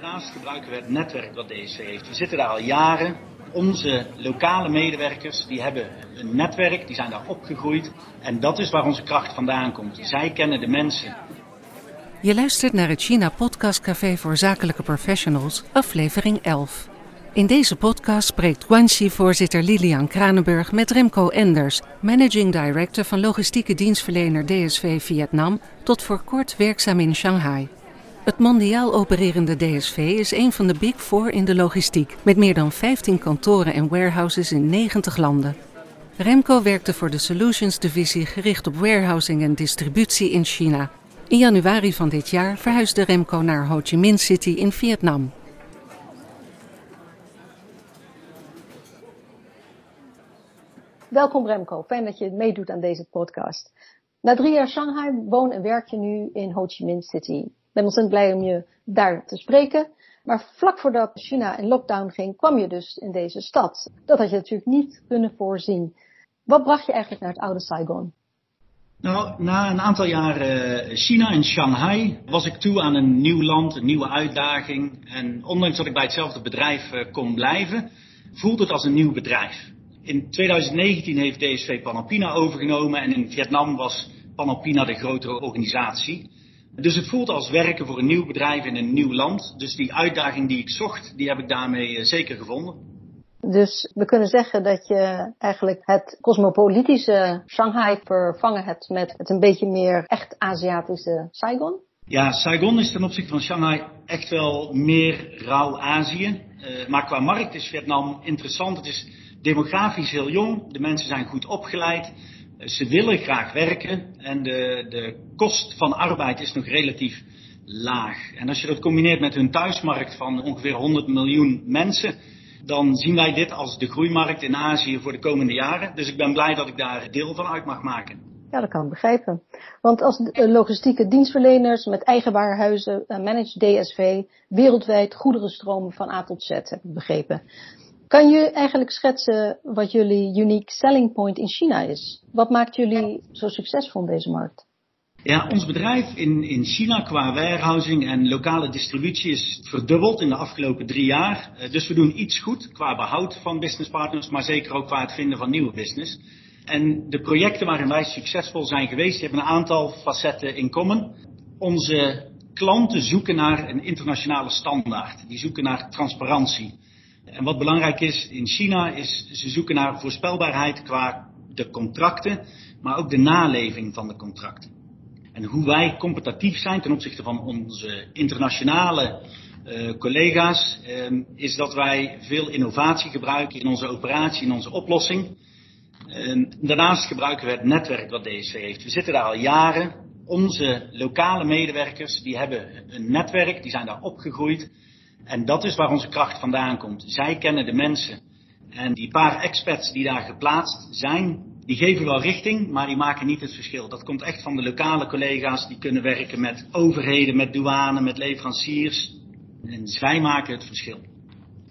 Daarnaast gebruiken we het netwerk wat DSV heeft. We zitten daar al jaren. Onze lokale medewerkers die hebben een netwerk, die zijn daar opgegroeid. En dat is waar onze kracht vandaan komt. Zij kennen de mensen. Je luistert naar het China Podcast Café voor Zakelijke Professionals, aflevering 11. In deze podcast spreekt Guanxi-voorzitter Lilian Kranenburg met Remco Enders, managing director van logistieke dienstverlener DSV Vietnam, tot voor kort werkzaam in Shanghai. Het mondiaal opererende DSV is een van de Big Four in de logistiek, met meer dan 15 kantoren en warehouses in 90 landen. Remco werkte voor de Solutions divisie gericht op warehousing en distributie in China. In januari van dit jaar verhuisde Remco naar Ho Chi Minh City in Vietnam. Welkom Remco, fijn dat je meedoet aan deze podcast. Na drie jaar Shanghai woon en werk je nu in Ho Chi Minh City. Ben ontzettend blij om je daar te spreken. Maar vlak voordat China in lockdown ging, kwam je dus in deze stad. Dat had je natuurlijk niet kunnen voorzien. Wat bracht je eigenlijk naar het oude Saigon? Nou, na een aantal jaren China en Shanghai was ik toe aan een nieuw land, een nieuwe uitdaging. En ondanks dat ik bij hetzelfde bedrijf eh, kon blijven, voelde het als een nieuw bedrijf. In 2019 heeft DSV Panalpina overgenomen en in Vietnam was Panalpina de grotere organisatie. Dus het voelt als werken voor een nieuw bedrijf in een nieuw land. Dus die uitdaging die ik zocht, die heb ik daarmee eh, zeker gevonden. Dus we kunnen zeggen dat je eigenlijk het cosmopolitische Shanghai vervangen hebt met het een beetje meer echt Aziatische Saigon? Ja, Saigon is ten opzichte van Shanghai echt wel meer rauw Azië. Uh, maar qua markt is Vietnam interessant. Het is demografisch heel jong. De mensen zijn goed opgeleid. Ze willen graag werken en de, de kost van arbeid is nog relatief laag. En als je dat combineert met hun thuismarkt van ongeveer 100 miljoen mensen, dan zien wij dit als de groeimarkt in Azië voor de komende jaren. Dus ik ben blij dat ik daar deel van uit mag maken. Ja, dat kan ik begrijpen. Want als logistieke dienstverleners met eigen warenhuizen managt DSV wereldwijd goederenstromen van A tot Z, heb ik begrepen. Kan je eigenlijk schetsen wat jullie unique selling point in China is? Wat maakt jullie zo succesvol in deze markt? Ja, ons bedrijf in, in China qua warehousing en lokale distributie is verdubbeld in de afgelopen drie jaar. Dus we doen iets goed qua behoud van businesspartners, maar zeker ook qua het vinden van nieuwe business. En de projecten waarin wij succesvol zijn geweest, hebben een aantal facetten in common. Onze klanten zoeken naar een internationale standaard. Die zoeken naar transparantie. En wat belangrijk is in China is, ze zoeken naar voorspelbaarheid qua de contracten, maar ook de naleving van de contracten. En hoe wij competitief zijn ten opzichte van onze internationale uh, collega's, uh, is dat wij veel innovatie gebruiken in onze operatie, in onze oplossing. Uh, daarnaast gebruiken we het netwerk wat DSV heeft. We zitten daar al jaren. Onze lokale medewerkers, die hebben een netwerk, die zijn daar opgegroeid. En dat is waar onze kracht vandaan komt. Zij kennen de mensen. En die paar experts die daar geplaatst zijn, die geven wel richting, maar die maken niet het verschil. Dat komt echt van de lokale collega's die kunnen werken met overheden, met douane, met leveranciers. En zij maken het verschil.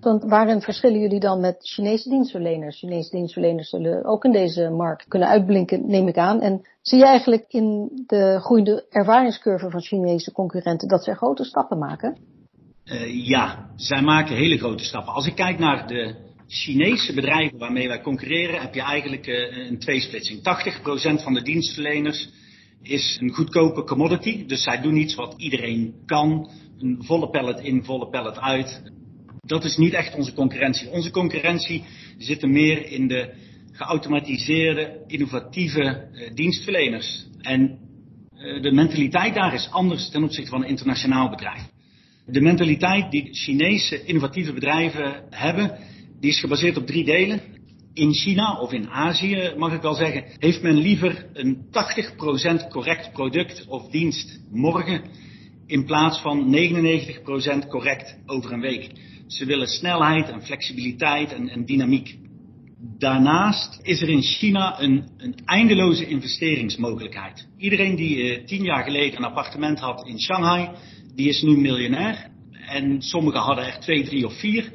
Want waarin verschillen jullie dan met Chinese dienstverleners? Chinese dienstverleners zullen ook in deze markt kunnen uitblinken, neem ik aan. En zie je eigenlijk in de groeiende ervaringscurve van Chinese concurrenten dat ze grote stappen maken? Uh, ja, zij maken hele grote stappen. Als ik kijk naar de Chinese bedrijven waarmee wij concurreren, heb je eigenlijk uh, een tweesplitsing. 80% van de dienstverleners is een goedkope commodity. Dus zij doen iets wat iedereen kan. Een volle pallet in, volle pallet uit. Dat is niet echt onze concurrentie. Onze concurrentie zit er meer in de geautomatiseerde, innovatieve uh, dienstverleners. En de mentaliteit daar is anders ten opzichte van een internationaal bedrijf. De mentaliteit die Chinese innovatieve bedrijven hebben, die is gebaseerd op drie delen. In China of in Azië, mag ik wel zeggen, heeft men liever een 80% correct product of dienst morgen in plaats van 99% correct over een week. Ze willen snelheid en flexibiliteit en, dynamiek. Daarnaast is er in China een, een eindeloze investeringsmogelijkheid. Iedereen die uh, tien jaar geleden een appartement had in Shanghai, die is nu miljonair. En sommigen hadden er twee, drie of vier.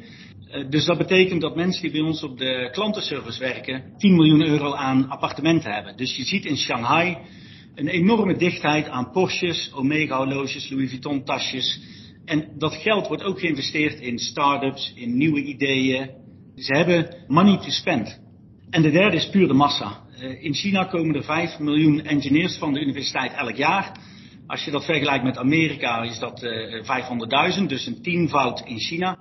Uh, dus dat betekent dat mensen die bij ons op de klantenservice werken 10 miljoen euro aan appartementen hebben. Dus je ziet in Shanghai een enorme dichtheid aan Porsches, Omega horloges, Louis Vuitton tasjes. En dat geld wordt ook geïnvesteerd in start-ups, in nieuwe ideeën. Ze hebben money to spend. En de derde is puur de massa. Eh, in China komen er 5 miljoen engineers van de universiteit elk jaar. Als je dat vergelijkt met Amerika is dat 500.000, dus een tienvoud in China.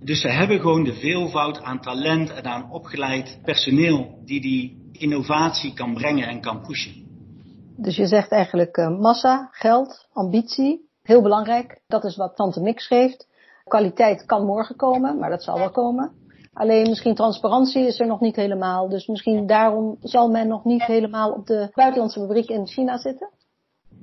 Dus ze hebben gewoon de veelvoud aan talent en aan opgeleid personeel die die innovatie kan brengen en kan pushen. Dus je zegt eigenlijk uh, massa, geld, ambitie, heel belangrijk. Dat is wat Tante Mix geeft. Kwaliteit kan morgen komen, maar dat zal wel komen. Alleen misschien transparantie is er nog niet helemaal. Dus misschien daarom zal men nog niet helemaal op de buitenlandse fabriek in China zitten?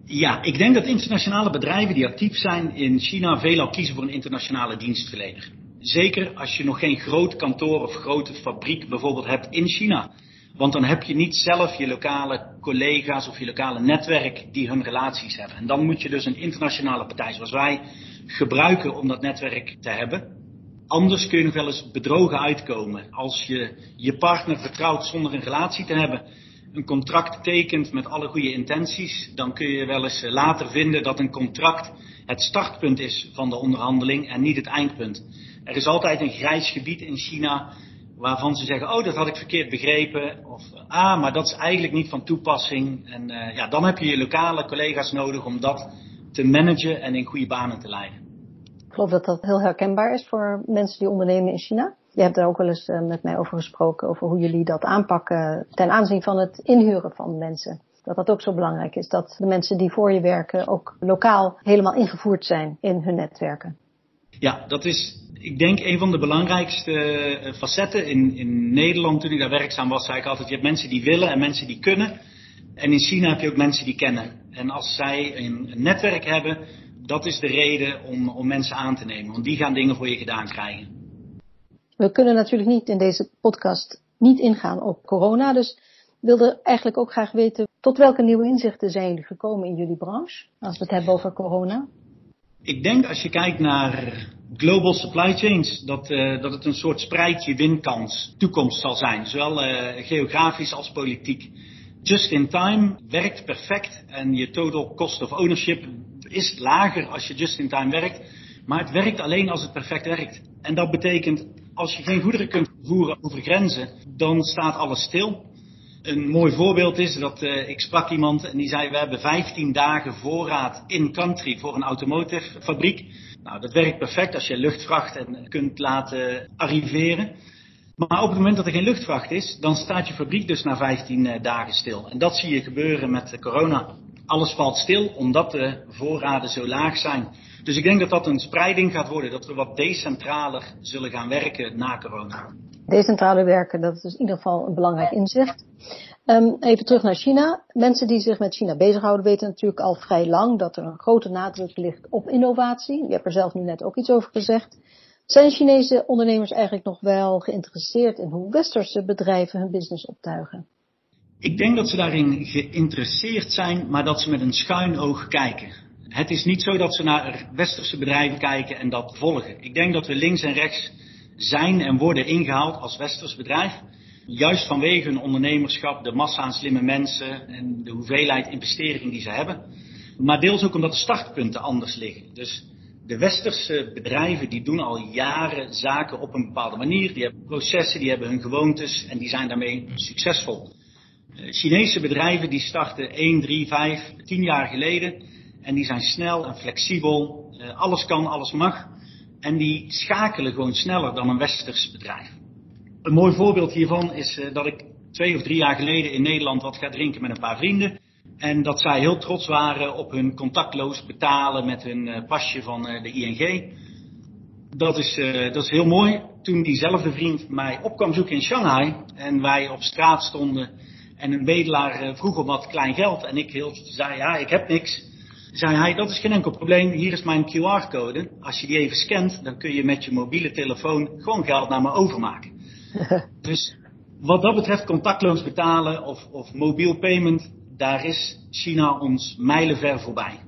Ja, ik denk dat internationale bedrijven die actief zijn in China veelal kiezen voor een internationale dienstverlener. Zeker als je nog geen groot kantoor of grote fabriek bijvoorbeeld hebt in China. Want dan heb je niet zelf je lokale collega's of je lokale netwerk die hun relaties hebben. En dan moet je dus een internationale partij zoals wij gebruiken om dat netwerk te hebben. Anders kun je nog wel eens bedrogen uitkomen. Als je je partner vertrouwt zonder een relatie te hebben, een contract tekent met alle goede intenties, dan kun je wel eens later vinden dat een contract het startpunt is van de onderhandeling en niet het eindpunt. Er is altijd een grijs gebied in China waarvan ze zeggen, oh dat had ik verkeerd begrepen. Of ah, maar dat is eigenlijk niet van toepassing. En uh, ja, dan heb je je lokale collega's nodig om dat te managen en in goede banen te leiden. Ik geloof dat dat heel herkenbaar is voor mensen die ondernemen in China. Je hebt daar ook wel eens uh, met mij over gesproken, over hoe jullie dat aanpakken ten aanzien van het inhuren van mensen. Dat dat ook zo belangrijk is, dat de mensen die voor je werken ook lokaal helemaal ingevoerd zijn in hun netwerken. Ja, dat is ik denk een van de belangrijkste eh, facetten in, in Nederland toen ik daar werkzaam was, zei ik altijd, je hebt mensen die willen en mensen die kunnen. En in China heb je ook mensen die kennen. En als zij een netwerk hebben, dat is de reden om, om mensen aan te nemen. Want die gaan dingen voor je gedaan krijgen. We kunnen natuurlijk niet in deze podcast niet ingaan op corona. Dus wilde eigenlijk ook graag weten, tot welke nieuwe inzichten zijn jullie gekomen in jullie branche? Als we het hebben over corona. Ik denk als je kijkt naar global supply chains, dat, uh, dat het een soort spreidje winkans toekomst zal zijn. Zowel uh, geografisch als politiek. Just in time werkt perfect en je total cost of ownership is lager als je just in time werkt. Maar het werkt alleen als het perfect werkt. En dat betekent, als je geen goederen kunt voeren over grenzen, dan staat alles stil. Een mooi voorbeeld is dat uh, ik sprak iemand en die zei: We hebben 15 dagen voorraad in country voor een automotive fabriek. Nou, dat werkt perfect als je luchtvracht kunt laten arriveren. Maar op het moment dat er geen luchtvracht is, dan staat je fabriek dus na 15 uh, dagen stil. En dat zie je gebeuren met corona. Alles valt stil omdat de voorraden zo laag zijn. Dus ik denk dat dat een spreiding gaat worden, dat we wat decentraler zullen gaan werken na corona. Decentrale werken, dat is in ieder geval een belangrijk inzicht. Um, even terug naar China. Mensen die zich met China bezighouden weten natuurlijk al vrij lang dat er een grote nadruk ligt op innovatie. Je hebt er zelf nu net ook iets over gezegd. Zijn Chinese ondernemers eigenlijk nog wel geïnteresseerd in hoe westerse bedrijven hun business optuigen? Ik denk dat ze daarin geïnteresseerd zijn, maar dat ze met een schuin oog kijken. Het is niet zo dat ze naar westerse bedrijven kijken en dat volgen. Ik denk dat we links en rechts zijn en worden ingehaald als westers bedrijf. Juist vanwege hun ondernemerschap, de massa aan slimme mensen en de hoeveelheid investering die ze hebben. Maar deels ook omdat de startpunten anders liggen. Dus de westerse bedrijven die doen al jaren zaken op een bepaalde manier. Die hebben processen, die hebben hun gewoontes en die zijn daarmee succesvol. Eh, Chinese bedrijven die starten 1, 3, 5, 10 jaar geleden. En die zijn snel en flexibel. Eh, alles kan, alles mag. En die schakelen gewoon sneller dan een westers bedrijf. Een mooi voorbeeld hiervan is uh, dat ik twee of drie jaar geleden in Nederland wat ga drinken met een paar vrienden. En dat zij heel trots waren op hun contactloos betalen met hun pasje van de ING. Dat is, dat is heel mooi. Toen diezelfde vriend mij op kwam zoeken in Shanghai en wij op straat stonden en een bedelaar vroeg om wat klein geld en ik heel, zei ja, ik heb niks zei hij, dat is geen enkel probleem, hier is mijn QR-code. Als je die even scant, dan kun je met je mobiele telefoon gewoon geld naar me overmaken. dus wat dat betreft contactloos betalen of, of mobiel payment, daar is China ons mijlenver voorbij.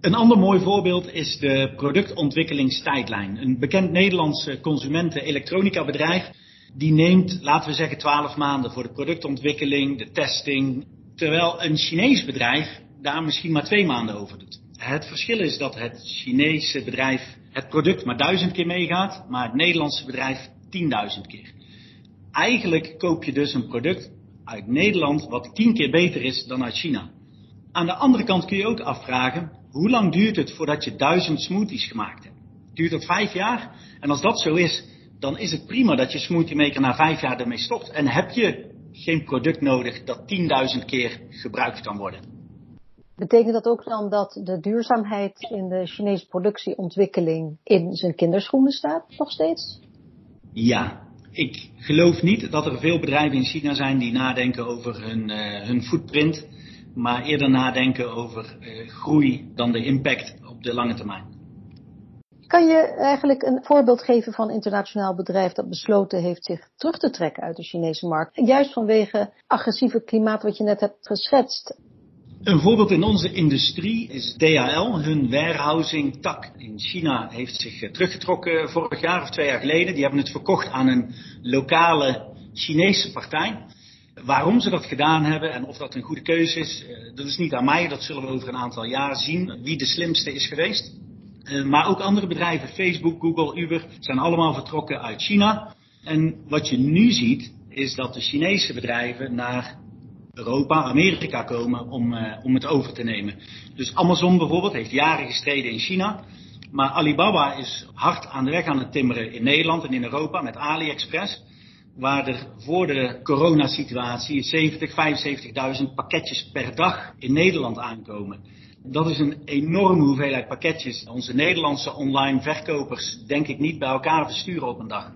Een ander mooi voorbeeld is de productontwikkelingstijdlijn. Een bekend Nederlandse consumenten-elektronica bedrijf, die neemt, laten we zeggen, 12 maanden voor de productontwikkeling, de testing. Terwijl een Chinees bedrijf daar misschien maar twee maanden over doet. Het verschil is dat het Chinese bedrijf het product maar duizend keer meegaat, maar het Nederlandse bedrijf 10.000 keer. Eigenlijk koop je dus een product uit Nederland wat tien keer beter is dan uit China. Aan de andere kant kun je ook afvragen, hoe lang duurt het voordat je duizend smoothies gemaakt hebt? Duurt dat vijf jaar? En als dat zo is, dan is het prima dat je smoothie maker na vijf jaar ermee stopt. En heb je geen product nodig dat 10.000 keer gebruikt kan worden. Betekent dat ook dan dat de duurzaamheid in de Chinese productieontwikkeling in zijn kinderschoenen staat, nog steeds? Ja, ik geloof niet dat er veel bedrijven in China zijn die nadenken over hun, uh, hun footprint, maar eerder nadenken over uh, groei dan de impact op de lange termijn. Kan je eigenlijk een voorbeeld geven van een internationaal bedrijf dat besloten heeft zich terug te trekken uit de Chinese markt? Juist vanwege agressieve klimaat wat je net hebt geschetst. Een voorbeeld in onze industrie is DHL. Hun warehousing tak in China heeft zich teruggetrokken vorig jaar of twee jaar geleden. Die hebben het verkocht aan een lokale Chinese partij. Waarom ze dat gedaan hebben en of dat een goede keuze is, dat is niet aan mij. Dat zullen we over een aantal jaar zien wie de slimste is geweest. Maar ook andere bedrijven, Facebook, Google, Uber, zijn allemaal vertrokken uit China. En wat je nu ziet, is dat de Chinese bedrijven naar Europa, Amerika komen om, uh, om het over te nemen. Dus Amazon bijvoorbeeld heeft jaren gestreden in China. Maar Alibaba is hard aan de weg aan het timmeren in Nederland en in Europa met AliExpress. Waar er voor de coronasituatie 70, 75.000 pakketjes per dag in Nederland aankomen. Dat is een enorme hoeveelheid pakketjes. Onze Nederlandse online verkopers denk ik niet bij elkaar versturen op een dag.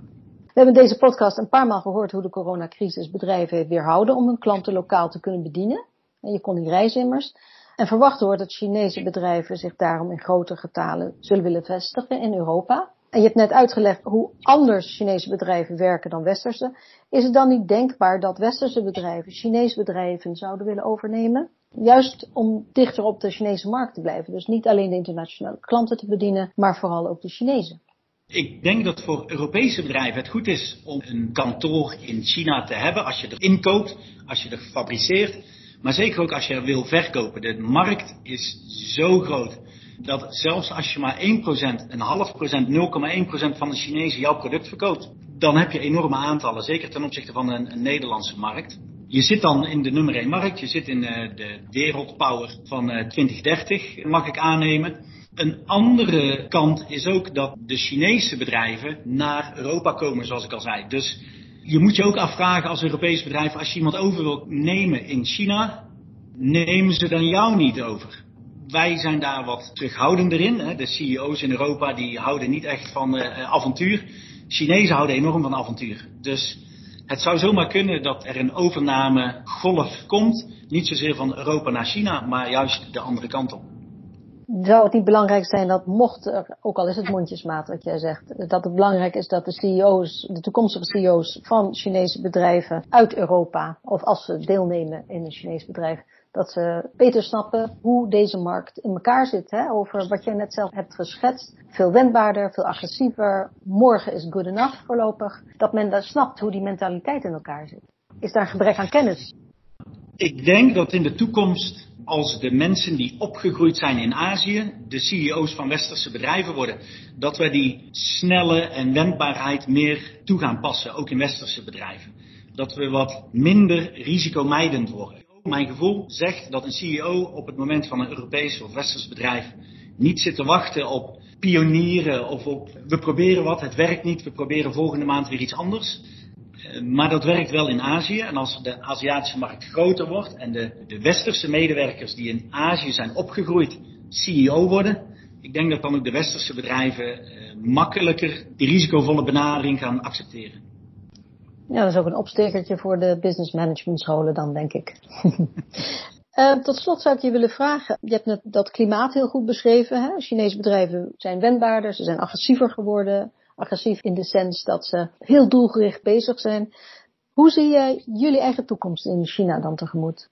We hebben in deze podcast een paar maal gehoord hoe de coronacrisis bedrijven heeft weerhouden om hun klanten lokaal te kunnen bedienen. En je kon niet reizen immers. En verwacht wordt dat Chinese bedrijven zich daarom in grote getalen zullen willen vestigen in Europa. En je hebt net uitgelegd hoe anders Chinese bedrijven werken dan westerse. Is het dan niet denkbaar dat westerse bedrijven Chinese bedrijven zouden willen overnemen? Juist om dichter op de Chinese markt te blijven. Dus niet alleen de internationale klanten te bedienen, maar vooral ook de Chinezen. Ik denk dat voor Europese bedrijven het goed is om een kantoor in China te hebben als je er inkoopt, als je er fabriceert, maar zeker ook als je er wil verkopen. De markt is zo groot dat zelfs als je maar 1%, een half procent, 0,1% van de Chinezen jouw product verkoopt, dan heb je enorme aantallen, zeker ten opzichte van een, Nederlandse markt. Je zit dan in de nummer 1 markt, je zit in uh, de wereldpower van uh, 2030, mag ik aannemen. Een andere kant is ook dat de Chinese bedrijven naar Europa komen, zoals ik al zei. Dus je moet je ook afvragen als Europees bedrijf, als je iemand over wil nemen in China, nemen ze dan jou niet over? Wij zijn daar wat terughoudender in. Hè. De CEO's in Europa die houden niet echt van uh, avontuur. Chinezen houden enorm van avontuur. Dus het zou zomaar kunnen dat er een overnamegolf komt. Niet zozeer van Europa naar China, maar juist de andere kant op zou het niet belangrijk zijn dat mocht er, ook al is het mondjesmaat wat jij zegt, dat het belangrijk is dat de CEO's, de toekomstige CEO's van Chinese bedrijven uit Europa, of als ze deelnemen in een Chinees bedrijf, dat ze beter snappen hoe deze markt in elkaar zit. Hè? Over wat jij net zelf hebt geschetst. Veel wendbaarder, veel agressiever. Morgen is good enough voorlopig. Dat men daar snapt hoe die mentaliteit in elkaar zit. Is daar een gebrek aan kennis? Ik denk dat in de toekomst als de mensen die opgegroeid zijn in Azië, de CEO's van westerse bedrijven worden, dat we die snelle en wendbaarheid meer toe gaan passen, ook in westerse bedrijven. Dat we wat minder risicomijdend worden. Mijn gevoel zegt dat een CEO op het moment van een Europees of westers bedrijf niet zit te wachten op pionieren of op we proberen wat, het werkt niet, we proberen volgende maand weer iets anders. Maar dat werkt wel in Azië. En als de Aziatische markt groter wordt en de, de westerse medewerkers die in Azië zijn opgegroeid CEO worden, ik denk dat dan ook de westerse bedrijven eh, makkelijker die risicovolle benadering gaan accepteren. Ja, dat is ook een opstekertje voor de business management scholen dan, denk ik. uh, tot slot zou ik je willen vragen, je hebt net dat klimaat heel goed beschreven. Hè? Chinese bedrijven zijn wendbaarder, ze zijn agressiever geworden agressief in de sens dat ze heel doelgericht bezig zijn. Hoe zie jij jullie eigen toekomst in China dan tegemoet?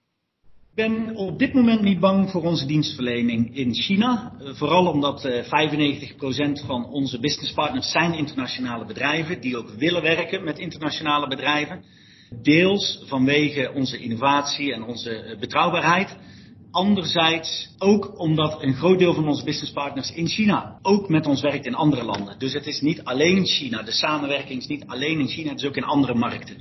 Ik ben op dit moment niet bang voor onze dienstverlening in China. Vooral omdat 95% van onze businesspartners zijn internationale bedrijven die ook willen werken met internationale bedrijven. Deels vanwege onze innovatie en onze betrouwbaarheid. Anderzijds ook omdat een groot deel van onze businesspartners in China ook met ons werkt in andere landen. Dus het is niet alleen China. De samenwerking is niet alleen in China, het is ook in andere markten.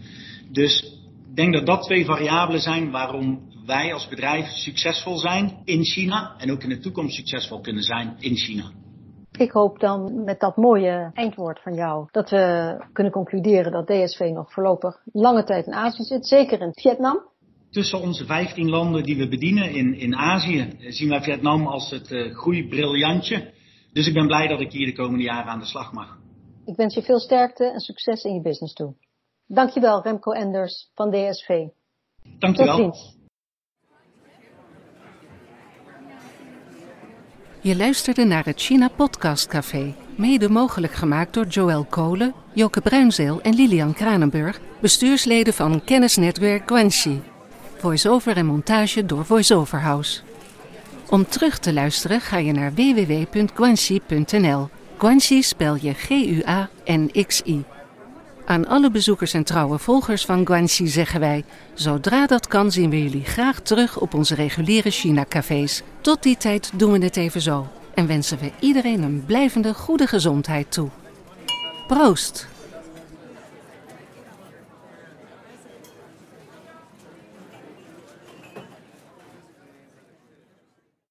Dus denk dat dat twee variabelen zijn waarom wij als bedrijf succesvol zijn in China en ook in de toekomst succesvol kunnen zijn in China. Ik hoop dan met dat mooie eindwoord van jou dat we kunnen concluderen dat DSV nog voorlopig lange tijd in Azië zit, zeker in Vietnam. Tussen onze 15 landen die we bedienen in, in Azië zien wij Vietnam als het uh, groeibriljantje. Dus ik ben blij dat ik hier de komende jaren aan de slag mag. Ik wens je veel sterkte en succes in je business toe. Dankjewel Remco Enders van DSV. Dankjewel. Tot ziens. Je luisterde naar het China Podcast Café, mede mogelijk gemaakt door Joël Kolen, Joke Bruinzeel en Lilian Kranenburg, bestuursleden van kennisnetwerk Guanxi. Voice-over en montage door VoiceOver House. Om terug te luisteren ga je naar www.guanxi.nl. Guanxi spel je G-U-A-N-X-I. Aan alle bezoekers en trouwe volgers van Guanxi zeggen wij: zodra dat kan zien we jullie graag terug op onze reguliere China-cafés. Tot die tijd doen we het even zo en wensen we iedereen een blijvende goede gezondheid toe. Proost!